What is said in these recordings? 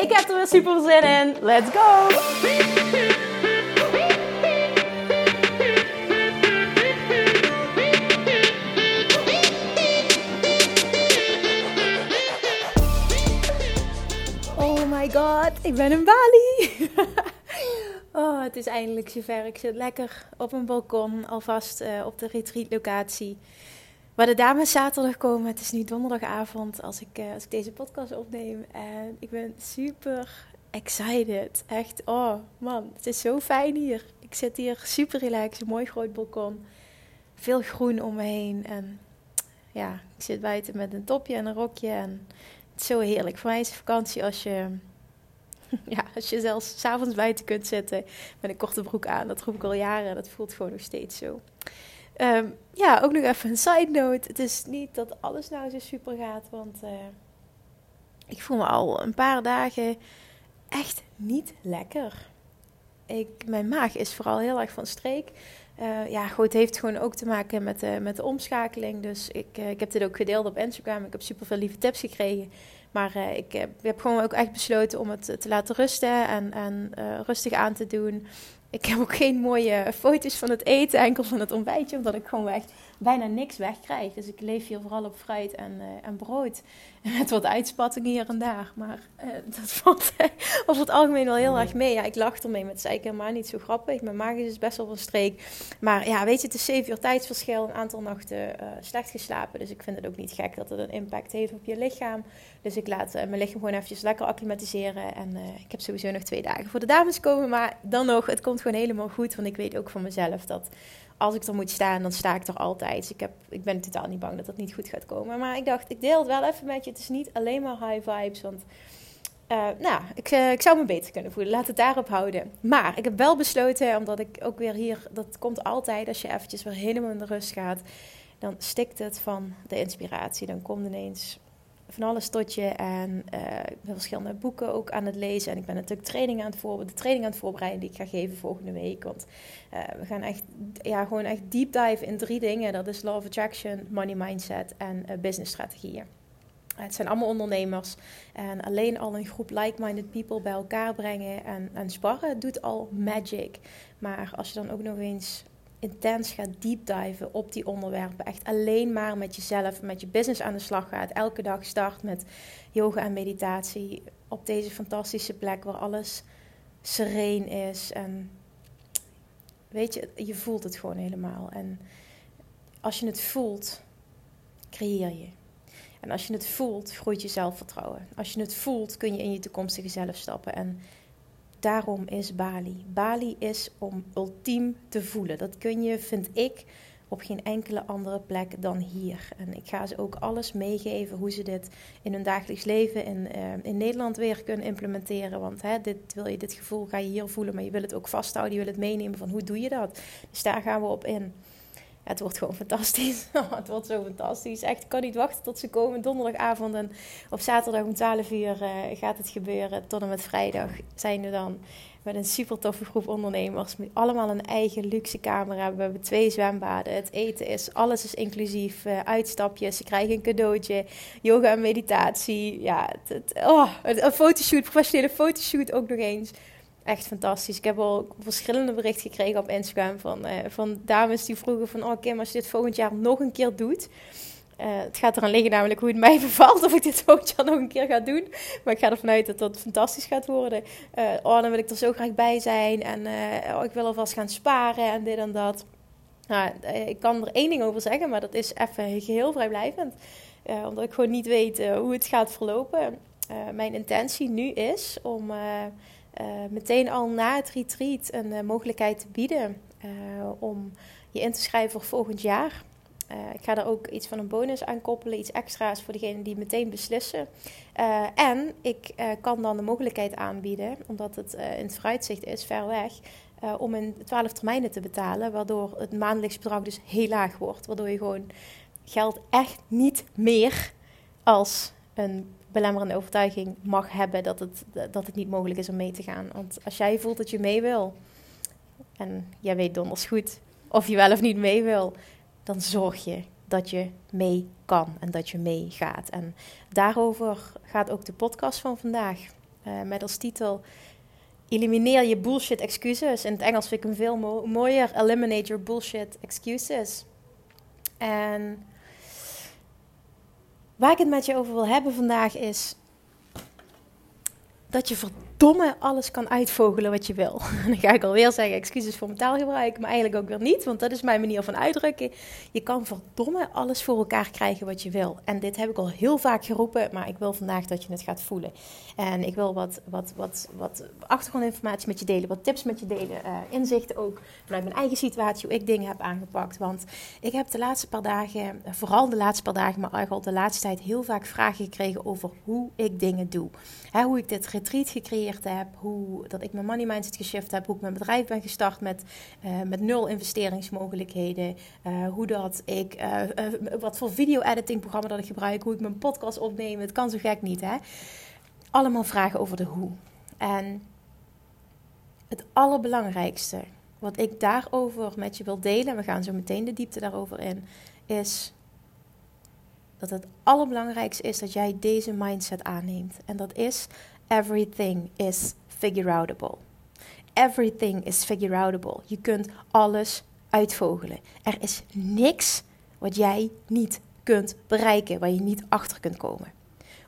Ik heb er weer super zin in. Let's go! Oh my god, ik ben in Bali. oh, het is eindelijk zover. Ik zit lekker op een balkon, alvast uh, op de retreat Waar de dames zaterdag komen. Het is nu donderdagavond als ik, uh, als ik deze podcast opneem. En ik ben super excited. Echt, oh man, het is zo fijn hier. Ik zit hier super relaxed, een mooi groot balkon. Veel groen om me heen. En ja, ik zit buiten met een topje en een rokje. En het is zo heerlijk. Voor mij is vakantie als je, ja, als je zelfs s'avonds buiten kunt zitten met een korte broek aan. Dat roep ik al jaren. Dat voelt gewoon nog steeds zo. Um, ja, ook nog even een side note. Het is niet dat alles nou zo super gaat, want uh, ik voel me al een paar dagen echt niet lekker. Ik, mijn maag is vooral heel erg van streek. Uh, ja, goed, het heeft gewoon ook te maken met de, met de omschakeling. Dus ik, uh, ik heb dit ook gedeeld op Instagram. Ik heb super veel lieve tips gekregen. Maar uh, ik heb, heb, gewoon ook echt besloten om het te laten rusten en, en rustig aan te doen. Ik heb ook geen mooie foto's van het eten, enkel van het ontbijtje, omdat ik gewoon echt bijna niks wegkrijg. Dus ik leef hier vooral op fruit en, uh, en brood. Met wat uitspattingen hier en daar. Maar uh, dat valt over het algemeen wel heel erg mee. Ja, ik lach ermee, maar het is eigenlijk helemaal niet zo grappig. Mijn maag is dus best wel van streek. Maar ja, weet je, het is zeven uur tijdsverschil, een aantal nachten uh, slecht geslapen. Dus ik vind het ook niet gek dat het een impact heeft op je lichaam. Dus ik laat mijn lichaam gewoon eventjes lekker acclimatiseren. En ik heb sowieso nog twee dagen voor de dames komen. Maar dan nog, het komt gewoon helemaal goed. Want ik weet ook van mezelf dat als ik er moet staan, dan sta ik er altijd. Ik, heb, ik ben totaal niet bang dat dat niet goed gaat komen. Maar ik dacht, ik deel het wel even met je. Het is niet alleen maar high vibes. Want uh, nou, ik, uh, ik zou me beter kunnen voelen. Laat het daarop houden. Maar ik heb wel besloten, omdat ik ook weer hier... Dat komt altijd als je eventjes weer helemaal in de rust gaat. Dan stikt het van de inspiratie. Dan komt ineens van alles tot je. En ben verschillende boeken ook aan het lezen. En ik ben natuurlijk training aan het voorbereiden, de training aan het voorbereiden die ik ga geven volgende week. Want uh, we gaan echt, ja, gewoon echt deep dive in drie dingen. Dat is Law of Attraction, Money Mindset en uh, business strategieën. Het zijn allemaal ondernemers. En alleen al een groep like-minded people bij elkaar brengen en, en sparren doet al magic. Maar als je dan ook nog eens intens gaat deep diven op die onderwerpen. Echt alleen maar met jezelf, met je business aan de slag gaat. Elke dag start met yoga en meditatie. Op deze fantastische plek waar alles sereen is. En weet je, je voelt het gewoon helemaal. En als je het voelt, creëer je. En als je het voelt, groeit je zelfvertrouwen. Als je het voelt, kun je in je toekomstige zelf stappen. En daarom is Bali. Bali is om ultiem te voelen. Dat kun je, vind ik, op geen enkele andere plek dan hier. En ik ga ze ook alles meegeven hoe ze dit in hun dagelijks leven in, uh, in Nederland weer kunnen implementeren. Want hè, dit, wil je, dit gevoel ga je hier voelen, maar je wil het ook vasthouden. Je wil het meenemen van hoe doe je dat. Dus daar gaan we op in. Het wordt gewoon fantastisch. het wordt zo fantastisch. Echt, ik kan niet wachten tot ze komen. Donderdagavond en op zaterdag om 12 uur uh, gaat het gebeuren. Tot en met vrijdag zijn we dan met een super toffe groep ondernemers. Met allemaal een eigen luxe camera. We hebben twee zwembaden. Het eten is, alles is inclusief. Uh, uitstapjes, ze krijgen een cadeautje. Yoga en meditatie. Ja, het, oh, een fotoshoot, professionele fotoshoot ook nog eens echt fantastisch. Ik heb al verschillende berichten gekregen op Instagram van, uh, van dames die vroegen van... Oh Kim, als je dit volgend jaar nog een keer doet... Uh, het gaat eraan liggen namelijk hoe het mij bevalt of ik dit volgend jaar nog een keer ga doen. Maar ik ga ervan uit dat dat fantastisch gaat worden. Uh, oh, dan wil ik er zo graag bij zijn. En oh, ik wil alvast gaan sparen en dit en dat. Nou, ik kan er één ding over zeggen, maar dat is even geheel vrijblijvend. omdat ik gewoon niet weet hoe het gaat verlopen. mijn intentie nu is om meteen al na het retreat een uh, mogelijkheid te bieden uh, om je in te schrijven voor volgend jaar. ik ga daar ook iets van een bonus aan koppelen, iets extra's voor degenen die meteen beslissen. en ik kan dan de mogelijkheid aanbieden, omdat het in het vooruitzicht is, ver weg, om in 12 termijnen te betalen, waardoor het maandelijks bedrag dus heel laag wordt. Waardoor je gewoon geld echt niet meer als een belemmerende overtuiging mag hebben dat het, dat het niet mogelijk is om mee te gaan. Want als jij voelt dat je mee wil, en jij weet donders goed of je wel of niet mee wil, dan zorg je dat je mee kan en dat je meegaat. En daarover gaat ook de podcast van vandaag. Uh, met als titel Elimineer je bullshit excuses. In het Engels vind ik hem veel mooier. Eliminate your bullshit excuses. En Waar ik het met je over wil hebben vandaag is dat je verdomme alles kan uitvogelen wat je wil. En dan ga ik alweer zeggen, excuses voor mijn taalgebruik, maar eigenlijk ook weer niet, want dat is mijn manier van uitdrukken. Je kan verdomme alles voor elkaar krijgen wat je wil. En dit heb ik al heel vaak geroepen, maar ik wil vandaag dat je het gaat voelen. En ik wil wat, wat, wat, wat achtergrondinformatie met je delen, wat tips met je delen, uh, inzichten ook vanuit mijn eigen situatie, hoe ik dingen heb aangepakt. Want ik heb de laatste paar dagen, vooral de laatste paar dagen, maar eigenlijk al de laatste tijd heel vaak vragen gekregen over hoe ik dingen doe. Hè, hoe ik dit retreat gecreëerd heb, hoe dat ik mijn money mindset geshift heb, hoe ik mijn bedrijf ben gestart met, uh, met nul investeringsmogelijkheden, uh, hoe dat ik, uh, wat voor video-editing programma dat ik gebruik, hoe ik mijn podcast opneem. Het kan zo gek niet, hè? Allemaal vragen over de hoe. En het allerbelangrijkste wat ik daarover met je wil delen, we gaan zo meteen de diepte daarover in, is dat het allerbelangrijkste is dat jij deze mindset aanneemt. En dat is everything is figure outable. Everything is figure outable. Je kunt alles uitvogelen. Er is niks wat jij niet kunt bereiken, waar je niet achter kunt komen.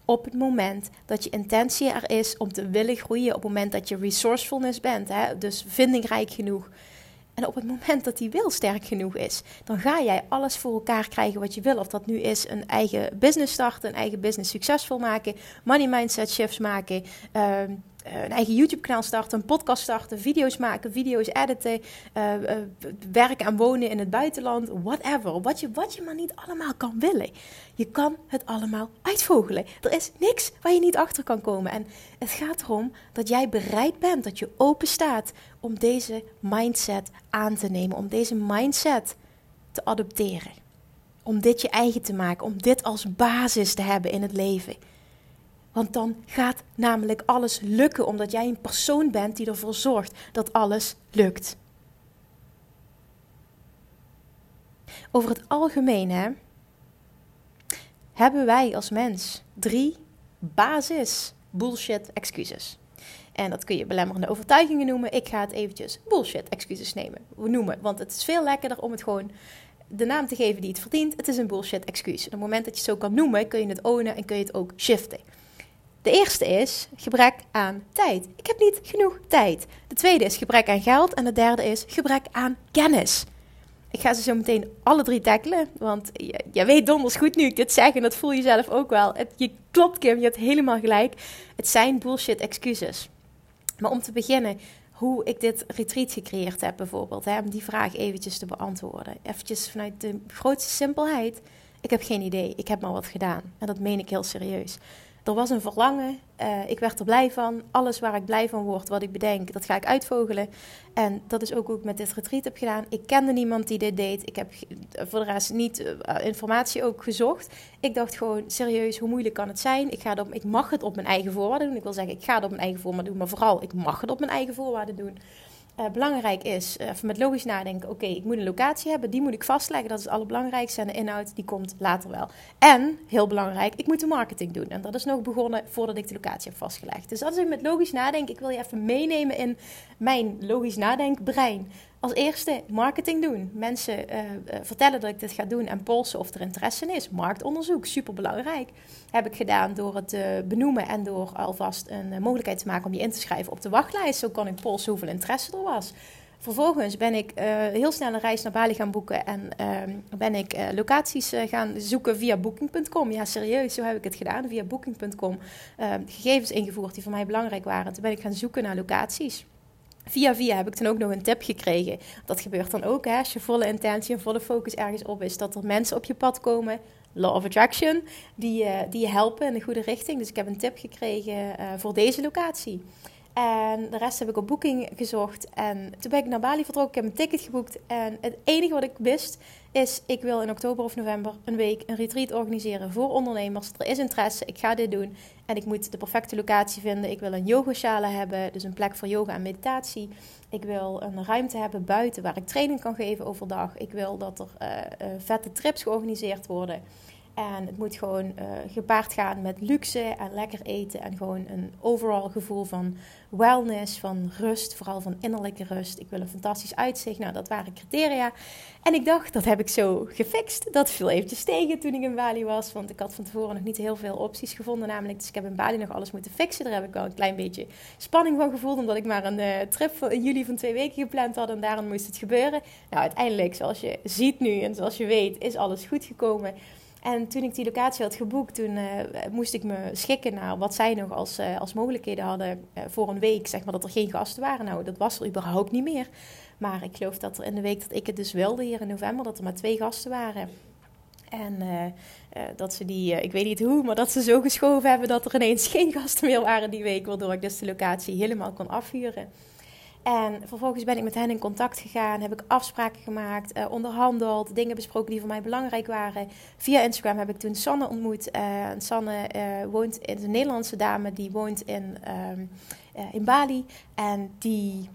Op het moment dat je intentie er is om te willen groeien, op het moment dat je resourcefulness bent, hè, dus vindingrijk genoeg, en op het moment dat die wil sterk genoeg is, dan ga jij alles voor elkaar krijgen wat je wil. Of dat nu is een eigen business starten, een eigen business succesvol maken, money mindset shifts maken, ehm, eh, een eigen YouTube-kanaal starten, een podcast starten, video's maken, video's editen, uh, uh, werken en wonen in het buitenland, whatever. Wat je, wat je maar niet allemaal kan willen. Je kan het allemaal uitvogelen. Er is niks waar je niet achter kan komen. En het gaat erom dat jij bereid bent, dat je open staat om deze mindset aan te nemen, om deze mindset te adopteren. Om dit je eigen te maken, om dit als basis te hebben in het leven. Want dan gaat namelijk alles lukken, omdat jij een persoon bent die ervoor zorgt dat alles lukt. Over het algemeen hè, hebben wij als mens drie basis bullshit excuses. En dat kun je belemmerende overtuigingen noemen. Ik ga het eventjes bullshit excuses nemen, noemen. Want het is veel lekkerder om het gewoon de naam te geven die het verdient. Het is een bullshit excuus. Op het moment dat je het zo kan noemen, kun je het ownen en kun je het ook shiften. De eerste is gebrek aan tijd. Ik heb niet genoeg tijd. De tweede is gebrek aan geld. En de derde is gebrek aan kennis. Ik ga ze zo meteen alle drie tackelen. Want je, weet donders goed nu ik dit zeg. En dat voel je zelf ook wel. Het, je klopt, Kim. Je hebt helemaal gelijk. Het zijn bullshit excuses. Maar om te beginnen, hoe ik dit retreat gecreëerd heb bijvoorbeeld. Hè, om die vraag eventjes te beantwoorden. Eventjes vanuit de grootste simpelheid. Ik heb geen idee. Ik heb maar wat gedaan. En dat meen ik heel serieus. Er was een verlangen. Uh, ik werd er blij van. Alles waar ik blij van word, wat ik bedenk, dat ga ik uitvogelen. En dat is ook hoe ik met dit retreat heb gedaan. Ik kende niemand die dit deed. Ik heb voor de rest niet uh, informatie ook gezocht. Ik dacht gewoon, serieus, hoe moeilijk kan het zijn? Ik, ga het ik mag het op mijn eigen voorwaarden doen. Ik wil zeggen, ik ga het op mijn eigen voorwaarden doen. Maar vooral, ik mag het op mijn eigen voorwaarden doen. Uh, belangrijk is, uh, even met logisch nadenken, oké, ik moet een locatie hebben, die moet ik vastleggen, dat is het allerbelangrijkste. En de inhoud, die komt later wel. En, heel belangrijk, ik moet de marketing doen. En dat is nog begonnen voordat ik de locatie heb vastgelegd. Dus als ik met logisch nadenken, ik wil je even meenemen in mijn logisch nadenkbrein als eerste marketing doen. Mensen uh, vertellen dat ik dit ga doen en polsen of er interesse in is. Marktonderzoek, super belangrijk. Heb ik gedaan door het uh, benoemen en door alvast een mogelijkheid te maken om je in te schrijven op de wachtlijst. Zo kon ik polsen hoeveel interesse er was. Vervolgens ben ik heel snel een reis naar Bali gaan boeken en ehm, ben ik locaties gaan zoeken via booking.com. Ja, serieus, zo heb ik het gedaan. Via booking.com ehm, gegevens ingevoerd die voor mij belangrijk waren. Toen ben ik gaan zoeken naar locaties. Via via heb ik toen ook nog een tip gekregen. Dat gebeurt dan ook hè, als je volle intentie en volle focus ergens op is. Dat er mensen op je pad komen, law of attraction, die, uh, die je helpen in de goede richting. Dus ik heb een tip gekregen uh, voor deze locatie. En de rest heb ik op boeking gezocht. En toen ben ik naar Bali vertrokken. Ik heb een ticket geboekt. En het enige wat ik wist is: ik wil in oktober of november een week een retreat organiseren voor ondernemers. Er is interesse. Ik ga dit doen. En ik moet de perfecte locatie vinden. Ik wil een yogashala hebben. Dus een plek voor yoga en meditatie. Ik wil een ruimte hebben buiten waar ik training kan geven overdag. Ik wil dat er uh, vette trips georganiseerd worden. En het moet gewoon uh, gepaard gaan met luxe en lekker eten. En gewoon een overal gevoel van wellness, van rust, vooral van innerlijke rust. Ik wil een fantastisch uitzicht. Nou, dat waren criteria. En ik dacht, dat heb ik zo gefixt. Dat viel eventjes tegen toen ik in Bali was. Want ik had van tevoren nog niet heel veel opties gevonden namelijk. Dus ik heb in Bali nog alles moeten fixen. Daar heb ik wel een klein beetje spanning van gevoeld. Omdat ik maar een uh, trip in juli van twee weken gepland had. En daarom moest het gebeuren. Nou, uiteindelijk, zoals je ziet nu en zoals je weet, is alles goed gekomen. En toen ik die locatie had geboekt, toen uh, moest ik me schikken naar wat zij nog als, uh, als mogelijkheden hadden uh, voor een week. Zeg maar dat er geen gasten waren. Nou, dat was er überhaupt niet meer. Maar ik geloof dat er in de week dat ik het dus wilde, hier in november, dat er maar twee gasten waren. En dat ze die, ik weet niet hoe, maar dat ze zo geschoven hebben dat er ineens geen gasten meer waren die week. Waardoor ik dus de locatie helemaal kon afhuren. En vervolgens ben ik met hen in contact gegaan, heb ik afspraken gemaakt, uh, onderhandeld, dingen besproken die voor mij belangrijk waren. Via Instagram heb ik toen Sanne ontmoet. Uh, Sanne uh, woont, is een Nederlandse dame, die woont in, ehm, in Bali. En die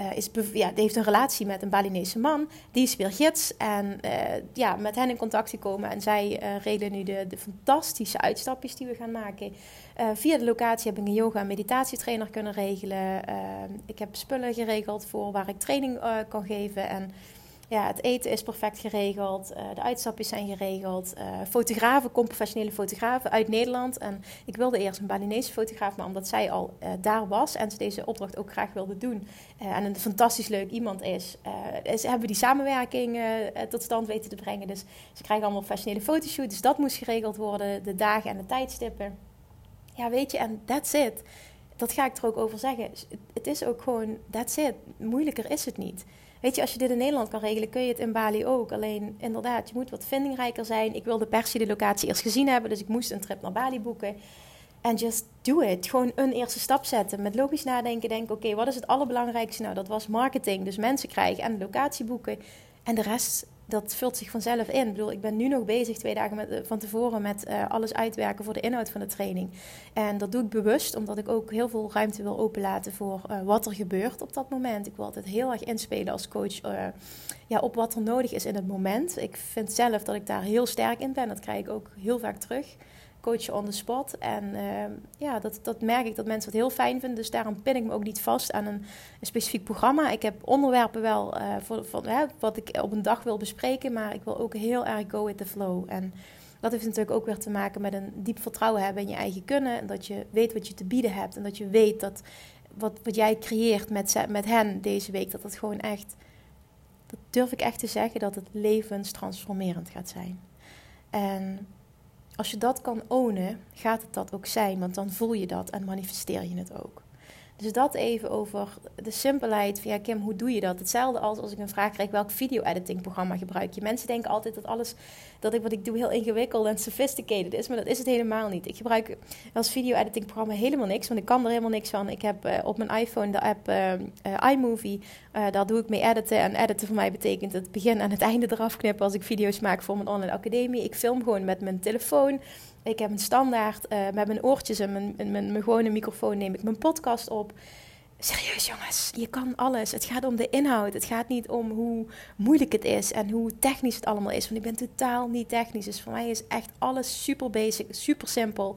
uh, is ja, die heeft een relatie met een Balinese man. Die is weer gids. En uh, ja, met hen in contact gekomen. En zij uh, regelen nu de, de, fantastische uitstapjes die we gaan maken. via de locatie heb ik een yoga- en meditatietrainer kunnen regelen. ik heb spullen geregeld voor waar ik training kan geven. En ja, het eten is perfect geregeld. Uh, de uitstapjes zijn geregeld. Uh, fotografen, kom professionele fotografen uit Nederland. En ik wilde eerst een Balinese fotograaf, maar omdat zij al uh, daar was en ze deze opdracht ook graag wilde doen. en een fantastisch leuk iemand is, is hebben we die samenwerking tot stand weten te brengen. Dus ze krijgen allemaal professionele fotoshoots. Dus dat moest geregeld worden, de dagen en de tijdstippen. Ja, weet je, en that's it. Dat ga ik er ook over zeggen. Het is ook gewoon, that's it. Moeilijker is het niet. Weet je, als je dit in Nederland kan regelen, kun je het in Bali ook. Alleen inderdaad, je moet wat vindingrijker zijn. Ik wilde per se de locatie eerst gezien hebben, dus ik moest een trip naar Bali boeken. En just do it. Gewoon een eerste stap zetten. Met logisch nadenken, denken: oké, wat is het allerbelangrijkste? Nou, dat was marketing, dus mensen krijgen en locatie boeken. En de rest dat vult zich vanzelf in. Ik bedoel, ik ben nu nog bezig, twee dagen met, eh, van tevoren, met uh, alles uitwerken voor de inhoud van de training. En dat doe ik bewust, omdat ik ook heel veel ruimte wil openlaten voor uh, wat er gebeurt op dat moment. Ik wil altijd heel erg inspelen als coach ja, op wat er nodig is in het moment. Ik vind zelf dat ik daar heel sterk in ben. Dat krijg ik ook heel vaak terug coachen on the spot. En uh, ja, dat, dat merk ik dat mensen het heel fijn vinden. Dus daarom pin ik me ook niet vast aan een, specifiek programma. Ik heb onderwerpen wel uh, voor, wat ik op een dag wil bespreken. Maar ik wil ook heel erg go with the flow. En dat heeft natuurlijk ook weer te maken met een diep vertrouwen hebben in je eigen kunnen. En dat je weet wat je te bieden hebt. En dat je weet dat wat, wat jij creëert met, met hen deze week, dat het gewoon echt... Dat durf ik echt te zeggen, dat het levenstransformerend gaat zijn. En als je dat kan ownen, gaat het dat ook zijn. Want dan voel je dat en manifesteer je het ook. Dus dat even over de simpelheid ja, Kim, hoe doe je dat? Hetzelfde als als ik een vraag krijg, welk video-editing programma gebruik je? Mensen denken altijd dat alles, dat ik wat ik doe heel ingewikkeld en sophisticated is, maar dat is het helemaal niet. Ik gebruik als video-editing programma helemaal niks, want ik kan er helemaal niks van. Ik heb uh, op mijn iPhone de app uh, uh, iMovie, daar doe ik mee editen. En editen voor mij betekent het begin en het einde eraf knippen als ik video's maak voor mijn online academie. Ik film gewoon met mijn telefoon. Ik heb een standaard uh, met mijn oortjes en mijn, mijn, mijn, gewone microfoon neem ik mijn podcast op. Serieus jongens, je kan alles. Het gaat om de inhoud. Het gaat niet om hoe moeilijk het is en hoe technisch het allemaal is. Want ik ben totaal niet technisch. Dus voor mij is echt alles super basic, super simpel.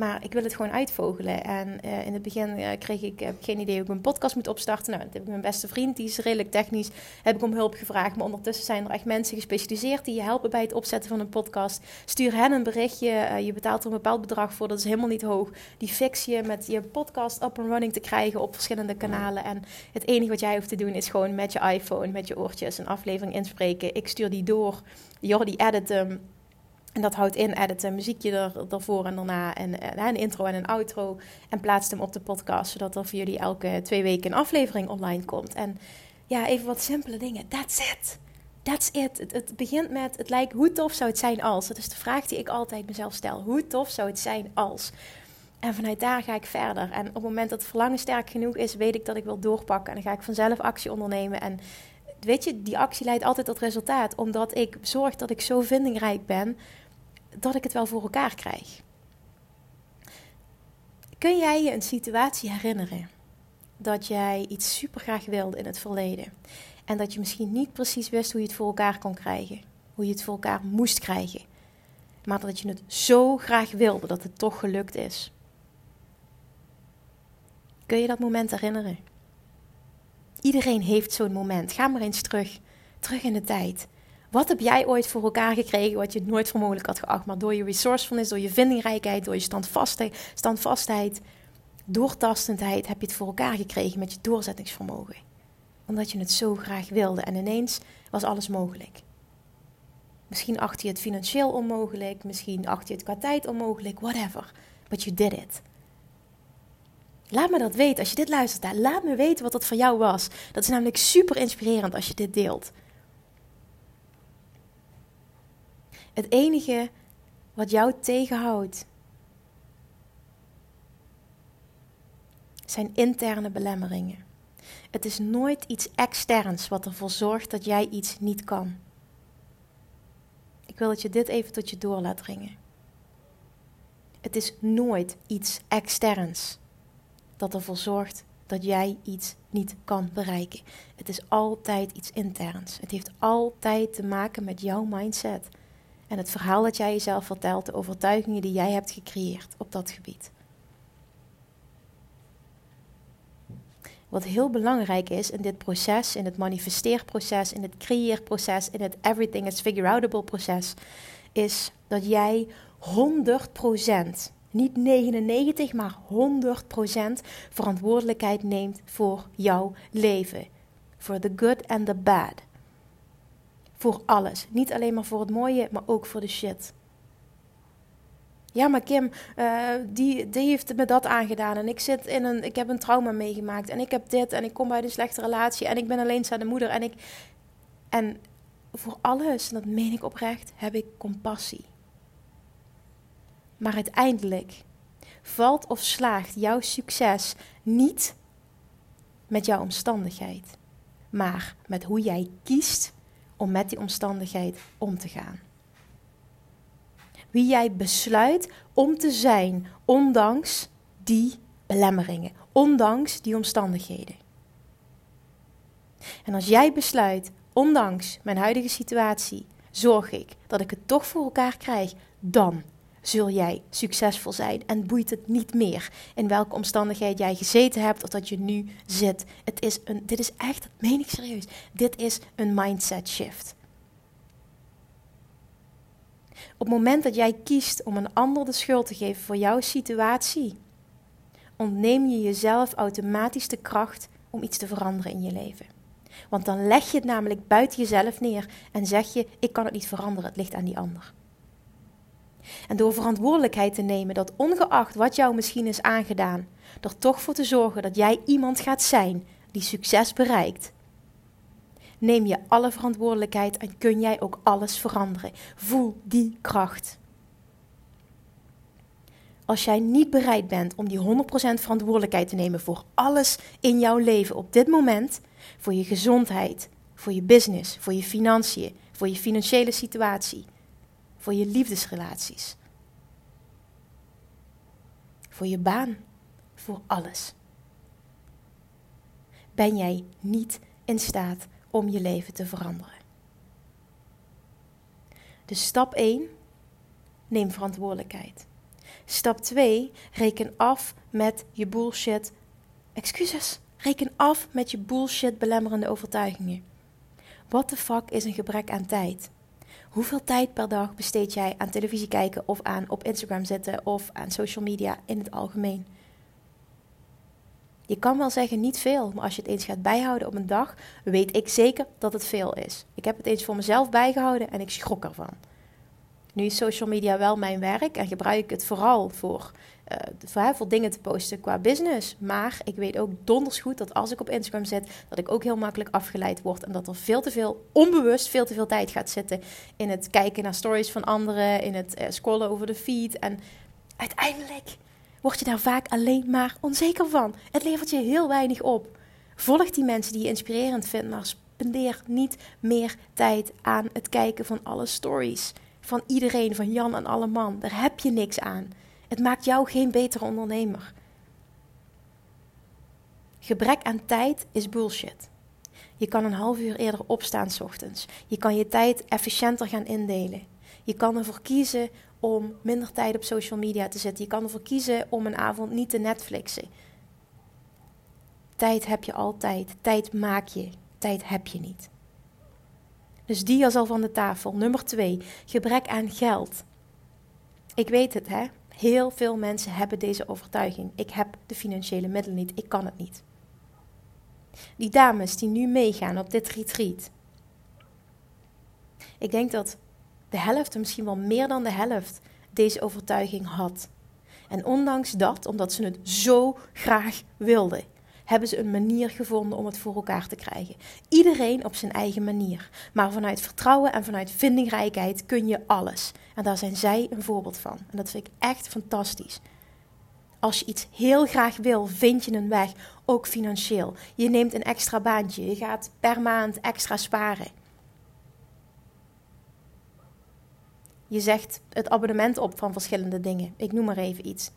Maar ik wil het gewoon uitvogelen. En uh, in het begin uh, kreeg ik heb geen idee hoe ik mijn podcast moet opstarten. Nou, dat heb ik mijn beste vriend, die is redelijk technisch, heb ik om hulp gevraagd. Maar ondertussen zijn er echt mensen gespecialiseerd die je helpen bij het opzetten van een podcast. Stuur hen een berichtje. Uh, je betaalt er een bepaald bedrag voor, dat is helemaal niet hoog. Die fix je met je podcast up and running te krijgen op verschillende kanalen. En het enige wat jij hoeft te doen is gewoon met je iPhone, met je oortjes een aflevering inspreken. Ik stuur die door. Jordi edit hem En dat houdt in, edit een muziekje er, ervoor en daarna en, en, een intro en een outro. En plaatst hem op de podcast, zodat er voor jullie elke twee weken een aflevering online komt. En ja, even wat simpele dingen. That's it. That's it. Het, het, begint met, het lijkt, hoe tof zou het zijn als? Dat is de vraag die ik altijd mezelf stel. Hoe tof zou het zijn als? En vanuit daar ga ik verder. En op het moment dat het verlangen sterk genoeg is, weet ik dat ik wil doorpakken. En dan ga ik vanzelf actie ondernemen. En weet je, die actie leidt altijd tot resultaat. Omdat ik zorg dat ik zo vindingrijk ben, dat ik het wel voor elkaar krijg. Kun jij je een situatie herinneren dat jij iets super graag wilde in het verleden? En dat je misschien niet precies wist hoe je het voor elkaar kon krijgen. Hoe je het voor elkaar moest krijgen. Maar dat je het zo graag wilde dat het toch gelukt is. Kun je dat moment herinneren? Iedereen heeft zo'n moment. Ga maar eens terug. Terug in de tijd. Wat heb jij ooit voor elkaar gekregen wat je nooit voor mogelijk had geacht? Maar door je resourcefulness, door je vindingrijkheid, door je standvastheid, standvastheid, doortastendheid heb je het voor elkaar gekregen met je doorzettingsvermogen. Omdat je het zo graag wilde en ineens was alles mogelijk. Misschien acht je het financieel onmogelijk, misschien acht je het qua tijd onmogelijk, whatever. But you did it. Laat me dat weten als je dit luistert. Laat me weten wat dat voor jou was. Dat is namelijk super inspirerend als je dit deelt. Het enige wat jou tegenhoudt zijn interne belemmeringen. Het is nooit iets externs wat ervoor zorgt dat jij iets niet kan. Ik wil dat je dit even tot je door laat dringen. Het is nooit iets externs dat ervoor zorgt dat jij iets niet kan bereiken. Het is altijd iets interns. Het heeft altijd te maken met jouw mindset. En het verhaal dat jij jezelf vertelt, de overtuigingen die jij hebt gecreëerd op dat gebied. Wat heel belangrijk is in dit proces, in het manifesteerproces, in het creëerproces, in het everything is figure outable proces, is dat jij 100% niet 99, maar 100% verantwoordelijkheid neemt voor jouw leven. Voor the good and the bad. Voor alles. Niet alleen maar voor het mooie, maar ook voor de shit. Ja, maar Kim, uh, die, die heeft me dat aangedaan. En ik, zit in een, ik heb een trauma meegemaakt. En ik heb dit. En ik kom uit een slechte relatie. En ik ben alleenstaande moeder. En, ik, en voor alles, dat meen ik oprecht, heb ik compassie. Maar uiteindelijk valt of slaagt jouw succes niet met jouw omstandigheid, maar met hoe jij kiest om met die omstandigheid om te gaan. Wie jij besluit om te zijn, ondanks die belemmeringen, ondanks die omstandigheden. En als jij besluit, ondanks mijn huidige situatie, zorg ik dat ik het toch voor elkaar krijg, dan zul jij succesvol zijn en boeit het niet meer in welke omstandigheid jij gezeten hebt of dat je nu zit. Het is een, dit is echt, meen ik serieus, dit is een mindset shift. Op het moment dat jij kiest om een ander de schuld te geven voor jouw situatie, ontneem je jezelf automatisch de kracht om iets te veranderen in je leven. Want dan leg je het namelijk buiten jezelf neer en zeg je: Ik kan het niet veranderen, het ligt aan die ander. En door verantwoordelijkheid te nemen dat ongeacht wat jou misschien is aangedaan, er toch voor te zorgen dat jij iemand gaat zijn die succes bereikt. Neem je alle verantwoordelijkheid en kun jij ook alles veranderen. Voel die kracht. Als jij niet bereid bent om die 100% verantwoordelijkheid te nemen voor alles in jouw leven op dit moment, voor je gezondheid, voor je business, voor je financiën, voor je financiële situatie, voor je liefdesrelaties. Voor je baan. Voor alles. Ben jij niet in staat om je leven te veranderen? Dus stap 1. Neem verantwoordelijkheid. Stap 2. Reken af met je bullshit. Excuses. Reken af met je bullshit belemmerende overtuigingen. What the fuck is een gebrek aan tijd? Hoeveel tijd per dag besteed jij aan televisie kijken of aan op Instagram zitten of aan social media in het algemeen? Je kan wel zeggen niet veel, maar als je het eens gaat bijhouden op een dag, weet ik zeker dat het veel is. Ik heb het eens voor mezelf bijgehouden en ik schrok ervan. Nu is social media wel mijn werk en gebruik ik het vooral voor, uh, voor, dingen te posten qua business. Maar ik weet ook donders goed dat als ik op Instagram zit, dat ik ook heel makkelijk afgeleid word. En dat er veel te veel, onbewust veel te veel tijd gaat zitten in het kijken naar stories van anderen, in het uh, scrollen over de feed. En uiteindelijk word je daar vaak alleen maar onzeker van. Het levert je heel weinig op. Volg die mensen die je inspirerend vindt, maar spendeer niet meer tijd aan het kijken van alle stories. Van iedereen, van Jan en alle man. Daar heb je niks aan. Het maakt jou geen betere ondernemer. Gebrek aan tijd is bullshit. Je kan een half uur eerder opstaan s ochtends. Je kan je tijd efficiënter gaan indelen. Je kan ervoor kiezen om minder tijd op social media te zetten. Je kan ervoor kiezen om een avond niet te Netflixen. Tijd heb je altijd. Tijd maak je. Tijd heb je niet. Dus die is al van de tafel. Nummer twee, gebrek aan geld. Ik weet het, hè? Heel veel mensen hebben deze overtuiging. Ik heb de financiële middelen niet. Ik kan het niet. Die dames die nu meegaan op dit retreat. Ik denk dat de helft, misschien wel meer dan de helft, deze overtuiging had. En ondanks dat, omdat ze het zo graag wilden, hebben ze een manier gevonden om het voor elkaar te krijgen. Iedereen op zijn eigen manier. Maar vanuit vertrouwen en vanuit vindingrijkheid kun je alles. En daar zijn zij een voorbeeld van. En dat vind ik echt fantastisch. Als je iets heel graag wil, vind je een weg, ook financieel. Je neemt een extra baantje, je gaat per maand extra sparen. Je zegt het abonnement op van verschillende dingen. Ik noem maar even iets.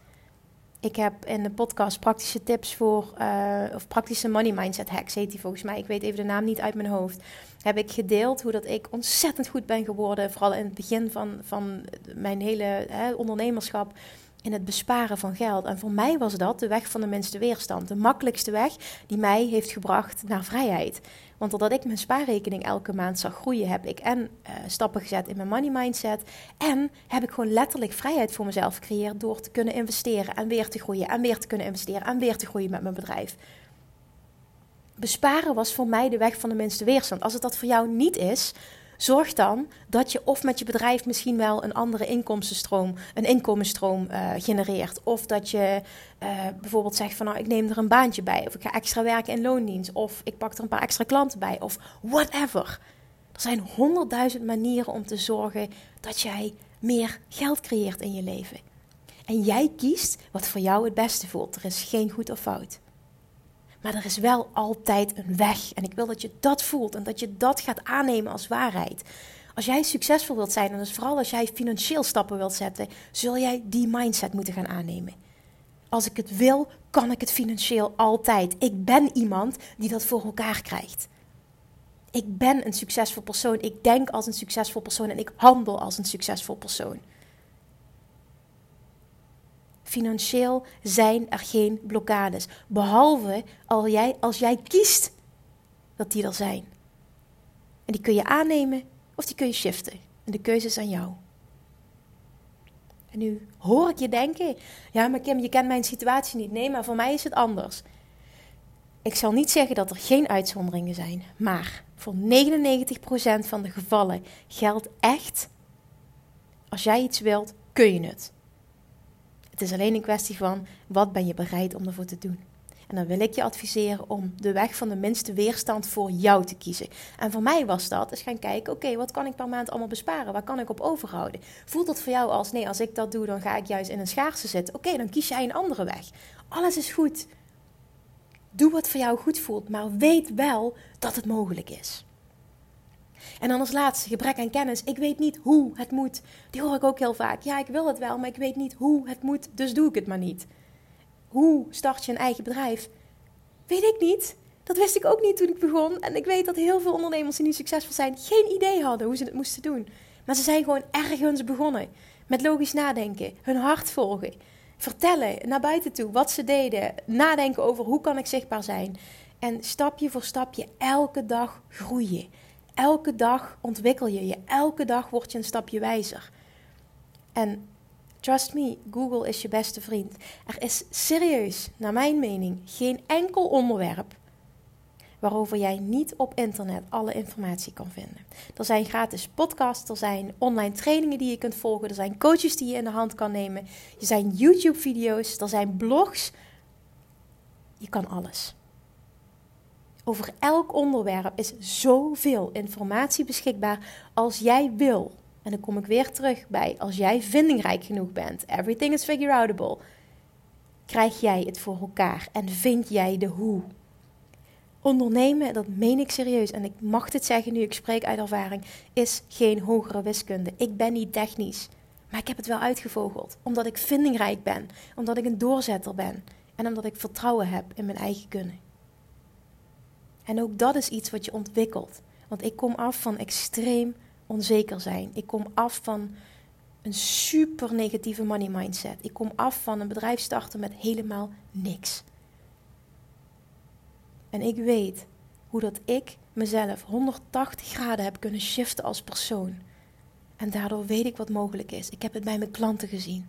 Ik heb in de podcast praktische tips voor, uh, of praktische money mindset hacks heet die volgens mij. Ik weet even de naam niet uit mijn hoofd. Heb ik gedeeld hoe dat ik ontzettend goed ben geworden, vooral in het begin van, van mijn hele hè, ondernemerschap in het besparen van geld. En voor mij was dat de weg van de minste weerstand. De makkelijkste weg die mij heeft gebracht naar vrijheid. Want doordat ik mijn spaarrekening elke maand zag groeien, heb ik en uh, stappen gezet in mijn money mindset. En heb ik gewoon letterlijk vrijheid voor mezelf gecreëerd door te kunnen investeren en weer te groeien. En weer te kunnen investeren en weer te groeien met mijn bedrijf. Besparen was voor mij de weg van de minste weerstand. Als het dat voor jou niet is, Zorg dan dat je of met je bedrijf misschien wel een andere inkomstenstroom, een inkomensstroom uh, genereert. Of dat je uh, bijvoorbeeld zegt van nou ik neem er een baantje bij. Of ik ga extra werken in loondienst. Of ik pak er een paar extra klanten bij. Of whatever. Er zijn honderdduizend manieren om te zorgen dat jij meer geld creëert in je leven. En jij kiest wat voor jou het beste voelt. Er is geen goed of fout. Maar er is wel altijd een weg. En ik wil dat je dat voelt en dat je dat gaat aannemen als waarheid. Als jij succesvol wilt zijn, en dus vooral als jij financieel stappen wilt zetten, zul jij die mindset moeten gaan aannemen. Als ik het wil, kan ik het financieel altijd. Ik ben iemand die dat voor elkaar krijgt. Ik ben een succesvol persoon. Ik denk als een succesvol persoon en ik handel als een succesvol persoon. Financieel zijn er geen blokkades. Behalve als jij, als jij kiest dat die er zijn. En die kun je aannemen of die kun je shiften. En de keuze is aan jou. En nu hoor ik je denken: ja, maar Kim, je kent mijn situatie niet. Nee, maar voor mij is het anders. Ik zal niet zeggen dat er geen uitzonderingen zijn, maar voor 99% van de gevallen geldt echt: als jij iets wilt, kun je het. Het is alleen een kwestie van wat ben je bereid om ervoor te doen. En dan wil ik je adviseren om de weg van de minste weerstand voor jou te kiezen. En voor mij was dat eens gaan kijken: oké, wat kan ik per maand allemaal besparen? Waar kan ik op overhouden? Voelt het voor jou als nee, als ik dat doe, dan ga ik juist in een schaarste zitten? Oké, dan kies jij een andere weg. Alles is goed. Doe wat voor jou goed voelt, maar weet wel dat het mogelijk is. En dan als laatste, gebrek aan kennis. Ik weet niet hoe het moet. Die hoor ik ook heel vaak. Ja, ik wil het wel, maar ik weet niet hoe het moet, dus doe ik het maar niet. Hoe start je een eigen bedrijf? Weet ik niet. Dat wist ik ook niet toen ik begon. En ik weet dat heel veel ondernemers die nu succesvol zijn, geen idee hadden hoe ze het moesten doen. Maar ze zijn gewoon ergens begonnen. Met logisch nadenken, hun hart volgen, vertellen naar buiten toe wat ze deden, nadenken over hoe kan ik zichtbaar zijn. En stapje voor stapje elke dag groeien. Elke dag ontwikkel je je. Elke dag word je een stapje wijzer. En trust me, Google is je beste vriend. Er is serieus, naar mijn mening, geen enkel onderwerp waarover jij niet op internet alle informatie kan vinden. Er zijn gratis podcasts, er zijn online trainingen die je kunt volgen, er zijn coaches die je in de hand kan nemen, er zijn YouTube-video's, er zijn blogs. Je kan alles. Over elk onderwerp is zoveel informatie beschikbaar als jij wil. En dan kom ik weer terug bij als jij vindingrijk genoeg bent. Everything is figure outable. Krijg jij het voor elkaar en vind jij de hoe? Ondernemen, dat meen ik serieus en ik mag dit zeggen nu ik spreek uit ervaring, is geen hogere wiskunde. Ik ben niet technisch, maar ik heb het wel uitgevogeld. Omdat ik vindingrijk ben, omdat ik een doorzetter ben en omdat ik vertrouwen heb in mijn eigen kunnen. En ook dat is iets wat je ontwikkelt. Want ik kom af van extreem onzeker zijn. Ik kom af van een super negatieve money mindset. Ik kom af van een bedrijf starten met helemaal niks. En ik weet hoe dat ik mezelf 180 graden heb kunnen shiften als persoon. En daardoor weet ik wat mogelijk is. Ik heb het bij mijn klanten gezien.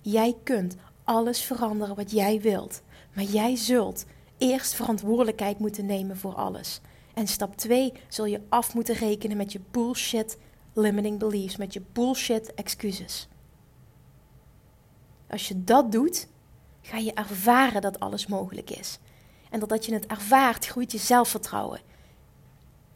Jij kunt alles veranderen wat jij wilt. Maar jij zult eerst verantwoordelijkheid moeten nemen voor alles. En stap 2 zul je af moeten rekenen met je bullshit limiting beliefs, met je bullshit excuses. Als je dat doet, ga je ervaren dat alles mogelijk is. En doordat je het ervaart, groeit je zelfvertrouwen.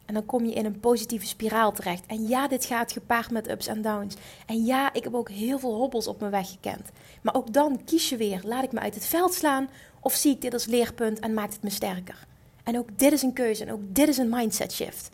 En dan kom je in een positieve spiraal terecht. En ja, dit gaat gepaard met ups en downs. En ja, ik heb ook heel veel hobbels op mijn weg gekend. Maar ook dan kies je weer: laat ik me uit het veld slaan of zie ik dit als leerpunt en maakt het me sterker? En ook dit is een keuze en ook dit is een mindset shift.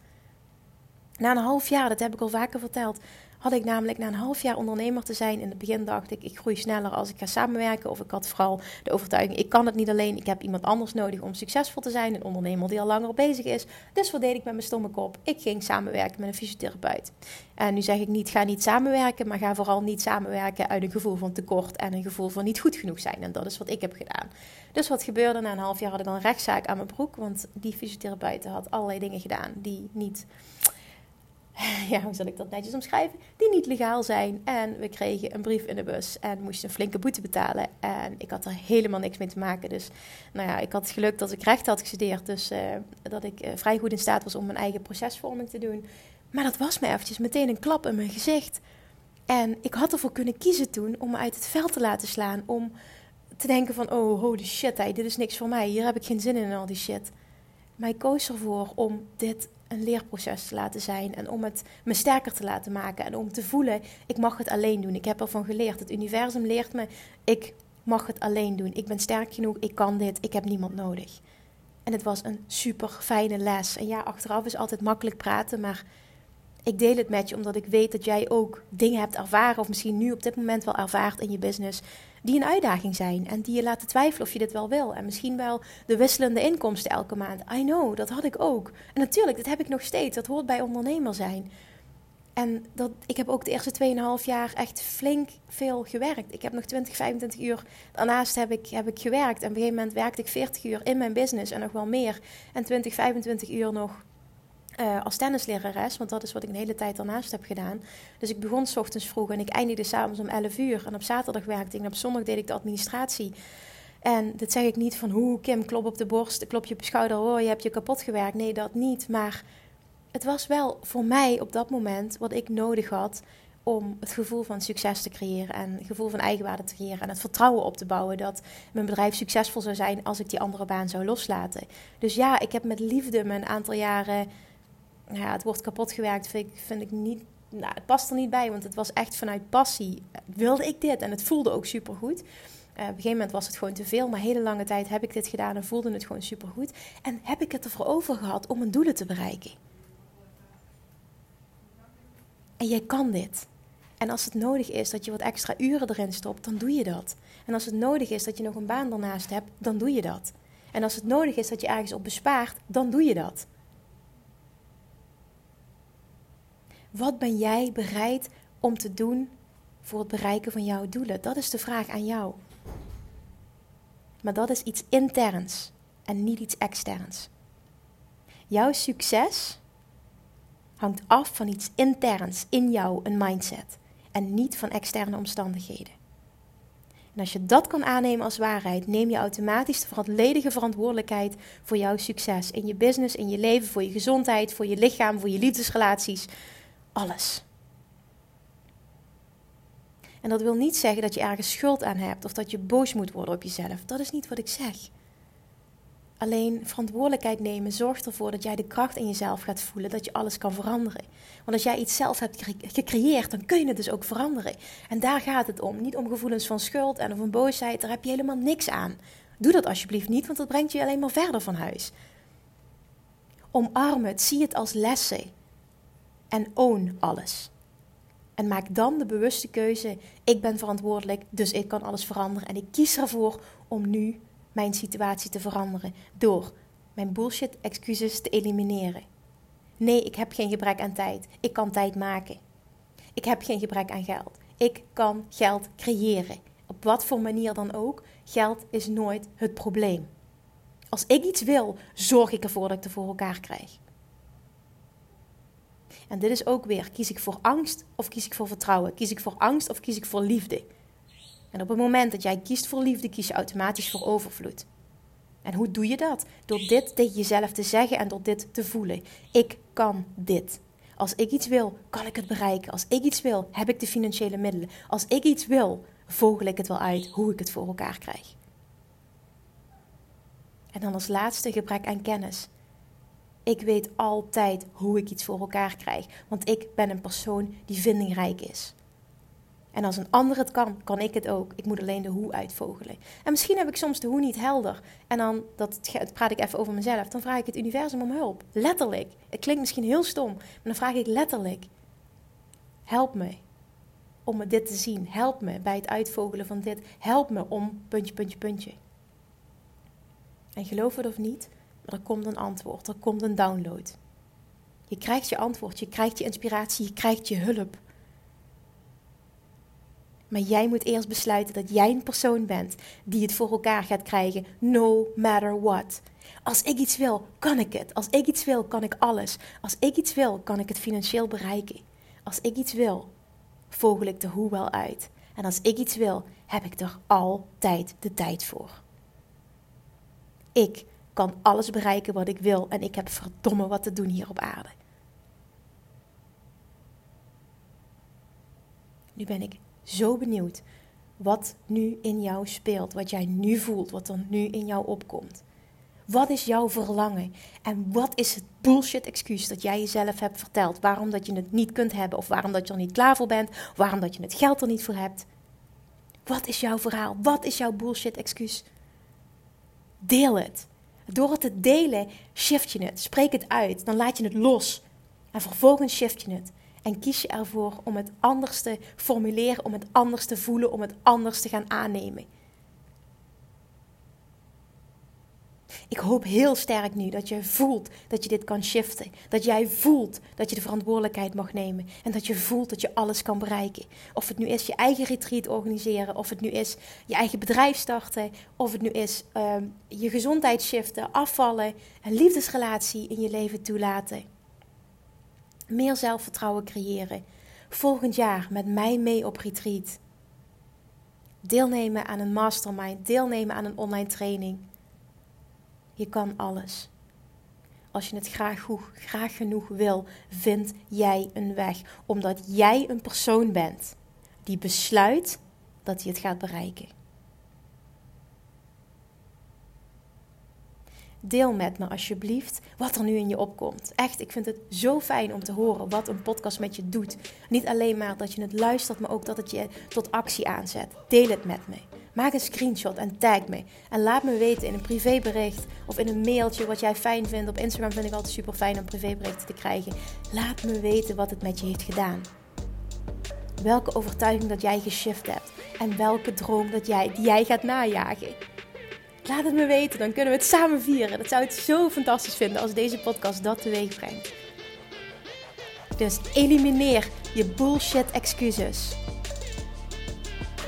Na een half jaar, dat heb ik al vaker verteld, had ik namelijk na een half jaar ondernemer te zijn. In het begin dacht ik, ik groei sneller als ik ga samenwerken. Of ik had vooral de overtuiging, ik kan het niet alleen. Ik heb iemand anders nodig om succesvol te zijn. Een ondernemer die al langer bezig is. Dus wat deed ik met mijn stomme kop? Ik ging samenwerken met een fysiotherapeut. En nu zeg ik niet, ga niet samenwerken. Maar ga vooral niet samenwerken uit een gevoel van tekort en een gevoel van niet goed genoeg zijn. En dat is wat ik heb gedaan. Dus wat gebeurde? Na een half jaar had ik al een rechtszaak aan mijn broek. Want die fysiotherapeut had allerlei dingen gedaan die niet ja, hoe zal ik dat netjes omschrijven? Die niet legaal zijn. En we kregen een brief in de bus en moesten een flinke boete betalen. En ik had er helemaal niks mee te maken. Dus nou ja, ik had geluk dat ik recht had gestudeerd. Dus uh, dat ik uh, vrij goed in staat was om mijn eigen procesvorming te doen. Maar dat was me eventjes meteen een klap in mijn gezicht. En ik had ervoor kunnen kiezen toen om me uit het veld te laten slaan. Om te denken van, oh holy shit, dit is niks voor mij. Hier heb ik geen zin in, in al die shit. Maar ik koos ervoor om dit een leerproces te laten zijn en om het me sterker te laten maken en om te voelen, ik mag het alleen doen. Ik heb ervan geleerd. Het universum leert me, ik mag het alleen doen. Ik ben sterk genoeg, ik kan dit, ik heb niemand nodig. En het was een super fijne les. En ja, achteraf is altijd makkelijk praten, maar ik deel het met je omdat ik weet dat jij ook dingen hebt ervaren, of misschien nu op dit moment wel ervaart in je business, die een uitdaging zijn en die je laten twijfelen of je dit wel wil. En misschien wel de wisselende inkomsten elke maand. I know, dat had ik ook. En natuurlijk, dat heb ik nog steeds. Dat hoort bij ondernemer zijn. En dat, ik heb ook de eerste 2,5 jaar echt flink veel gewerkt. Ik heb nog 20, 25 uur. Daarnaast heb ik, heb ik gewerkt. En op een gegeven moment werkte ik 40 uur in mijn business en nog wel meer. En 20, 25 uur nog uh, als tennislerares, want dat is wat ik een hele tijd daarnaast heb gedaan. Dus ik begon s ochtends vroeg en ik eindigde s'avonds om 11 uur. En op zaterdag werkte ik en op zondag deed ik de administratie. En dat zeg ik niet van hoe Kim, klop op de borst, klop je op je schouder, oh je hebt je kapot gewerkt. Nee, dat niet. Maar het was wel voor mij op dat moment wat ik nodig had om het gevoel van succes te creëren en het gevoel van eigenwaarde te creëren en het vertrouwen op te bouwen dat mijn bedrijf succesvol zou zijn als ik die andere baan zou loslaten. Dus ja, ik heb met liefde mijn aantal jaren het wordt kapot gewerkt, vind ik, vind ik niet. Nou, het past er niet bij, want het was echt vanuit passie. Wilde ik dit en het voelde ook supergoed. Uh, op een gegeven moment was het gewoon te veel, maar hele lange tijd heb ik dit gedaan en voelde het gewoon supergoed. En heb ik het ervoor over gehad om mijn doelen te bereiken. En jij kan dit. En als het nodig is dat je wat extra uren erin stopt, dan doe je dat. En als het nodig is dat je nog een baan ernaast hebt, dan doe je dat. En als het nodig is dat je ergens op bespaart, dan doe je dat. Wat ben jij bereid om te doen voor het bereiken van jouw doelen? Dat is de vraag aan jou. Maar dat is iets interns en niet iets externs. Jouw succes hangt af van iets interns in jou, een mindset, en niet van externe omstandigheden. En als je dat kan aannemen als waarheid, neem je automatisch de volledige verantwoordelijkheid voor jouw succes. In je business, in je leven, voor je gezondheid, voor je lichaam, voor je liefdesrelaties. Alles. En dat wil niet zeggen dat je ergens schuld aan hebt of dat je boos moet worden op jezelf. Dat is niet wat ik zeg. Alleen verantwoordelijkheid nemen zorgt ervoor dat jij de kracht in jezelf gaat voelen, dat je alles kan veranderen. Want als jij iets zelf hebt gecreëerd, dan kun je het dus ook veranderen. En daar gaat het om. Niet om gevoelens van schuld en of een boosheid, daar heb je helemaal niks aan. Doe dat alsjeblieft niet, want dat brengt je alleen maar verder van huis. Omarm het, zie het als lessen. En own alles. En maak dan de bewuste keuze: ik ben verantwoordelijk, dus ik kan alles veranderen. En ik kies ervoor om nu mijn situatie te veranderen door mijn bullshit excuses te elimineren. Nee, ik heb geen gebrek aan tijd. Ik kan tijd maken. Ik heb geen gebrek aan geld. Ik kan geld creëren. Op wat voor manier dan ook, geld is nooit het probleem. Als ik iets wil, zorg ik ervoor dat ik het voor elkaar krijg. En dit is ook weer: kies ik voor angst of kies ik voor vertrouwen? Kies ik voor angst of kies ik voor liefde? En op het moment dat jij kiest voor liefde, kies je automatisch voor overvloed. En hoe doe je dat? Door dit tegen jezelf te zeggen en door dit te voelen. Ik kan dit. Als ik iets wil, kan ik het bereiken. Als ik iets wil, heb ik de financiële middelen. Als ik iets wil, vogel ik het wel uit hoe ik het voor elkaar krijg. En dan als laatste gebrek aan kennis. Ik weet altijd hoe ik iets voor elkaar krijg, want ik ben een persoon die vindingrijk is. En als een ander het kan, kan ik het ook. Ik moet alleen de hoe uitvogelen. En misschien heb ik soms de hoe niet helder. En dan, dat praat ik even over mezelf, dan vraag ik het universum om hulp. Letterlijk. Het klinkt misschien heel stom, maar dan vraag ik letterlijk: help me om me dit te zien. Help me bij het uitvogelen van dit. Help me om puntje, puntje, puntje. En geloof het of niet, er komt een antwoord, er komt een download. Je krijgt je antwoord, je krijgt je inspiratie, je krijgt je hulp. Maar jij moet eerst besluiten dat jij een persoon bent die het voor elkaar gaat krijgen, no matter what. Als ik iets wil, kan ik het. Als ik iets wil, kan ik alles. Als ik iets wil, kan ik het financieel bereiken. Als ik iets wil, vogel ik de hoe wel uit. En als ik iets wil, heb ik er altijd de tijd voor. Ik kan alles bereiken wat ik wil en ik heb verdomme wat te doen hier op aarde. Nu ben ik zo benieuwd wat nu in jou speelt, wat jij nu voelt, wat er nu in jou opkomt. Wat is jouw verlangen? En wat is het bullshit excuus dat jij jezelf hebt verteld? Waarom dat je het niet kunt hebben, of waarom dat je er niet klaar voor bent, waarom dat je het geld er niet voor hebt? Wat is jouw verhaal? Wat is jouw bullshit excuus? Deel het. Door het te delen, shift je het. Spreek het uit. Dan laat je het los. En vervolgens shift je het. En kies je ervoor om het anders te formuleren, om het anders te voelen, om het anders te gaan aannemen. Ik hoop heel sterk nu dat je voelt dat je dit kan shiften. Dat jij voelt dat je de verantwoordelijkheid mag nemen. En dat je voelt dat je alles kan bereiken. Of het nu is je eigen retreat organiseren. Of het nu is je eigen bedrijf starten. Of het nu is ehm, je gezondheid shiften, afvallen. Een liefdesrelatie in je leven toelaten. Meer zelfvertrouwen creëren. Volgend jaar met mij mee op retreat. Deelnemen aan een mastermind. Deelnemen aan een online training je kan alles. Als je het graag, graag genoeg wil, vind jij een weg. Omdat jij een persoon bent die besluit dat hij het gaat bereiken. Deel met me alsjeblieft wat er nu in je opkomt. Echt, ik vind het zo fijn om te horen wat een podcast met je doet. Niet alleen maar dat je het luistert, maar ook dat het je tot actie aanzet. Deel het met me. Maak een screenshot en tag me. En laat me weten in een privébericht of in een mailtje wat jij fijn vindt. Op Instagram vind ik altijd super fijn om privéberichten te krijgen. Laat me weten wat het met je heeft gedaan. Welke overtuiging dat jij geshift hebt. En welke droom dat jij, die jij gaat najagen. Laat het me weten, dan kunnen we het samen vieren. Dat zou het zo fantastisch vinden als deze podcast dat teweeg brengt. Dus elimineer je bullshit excuses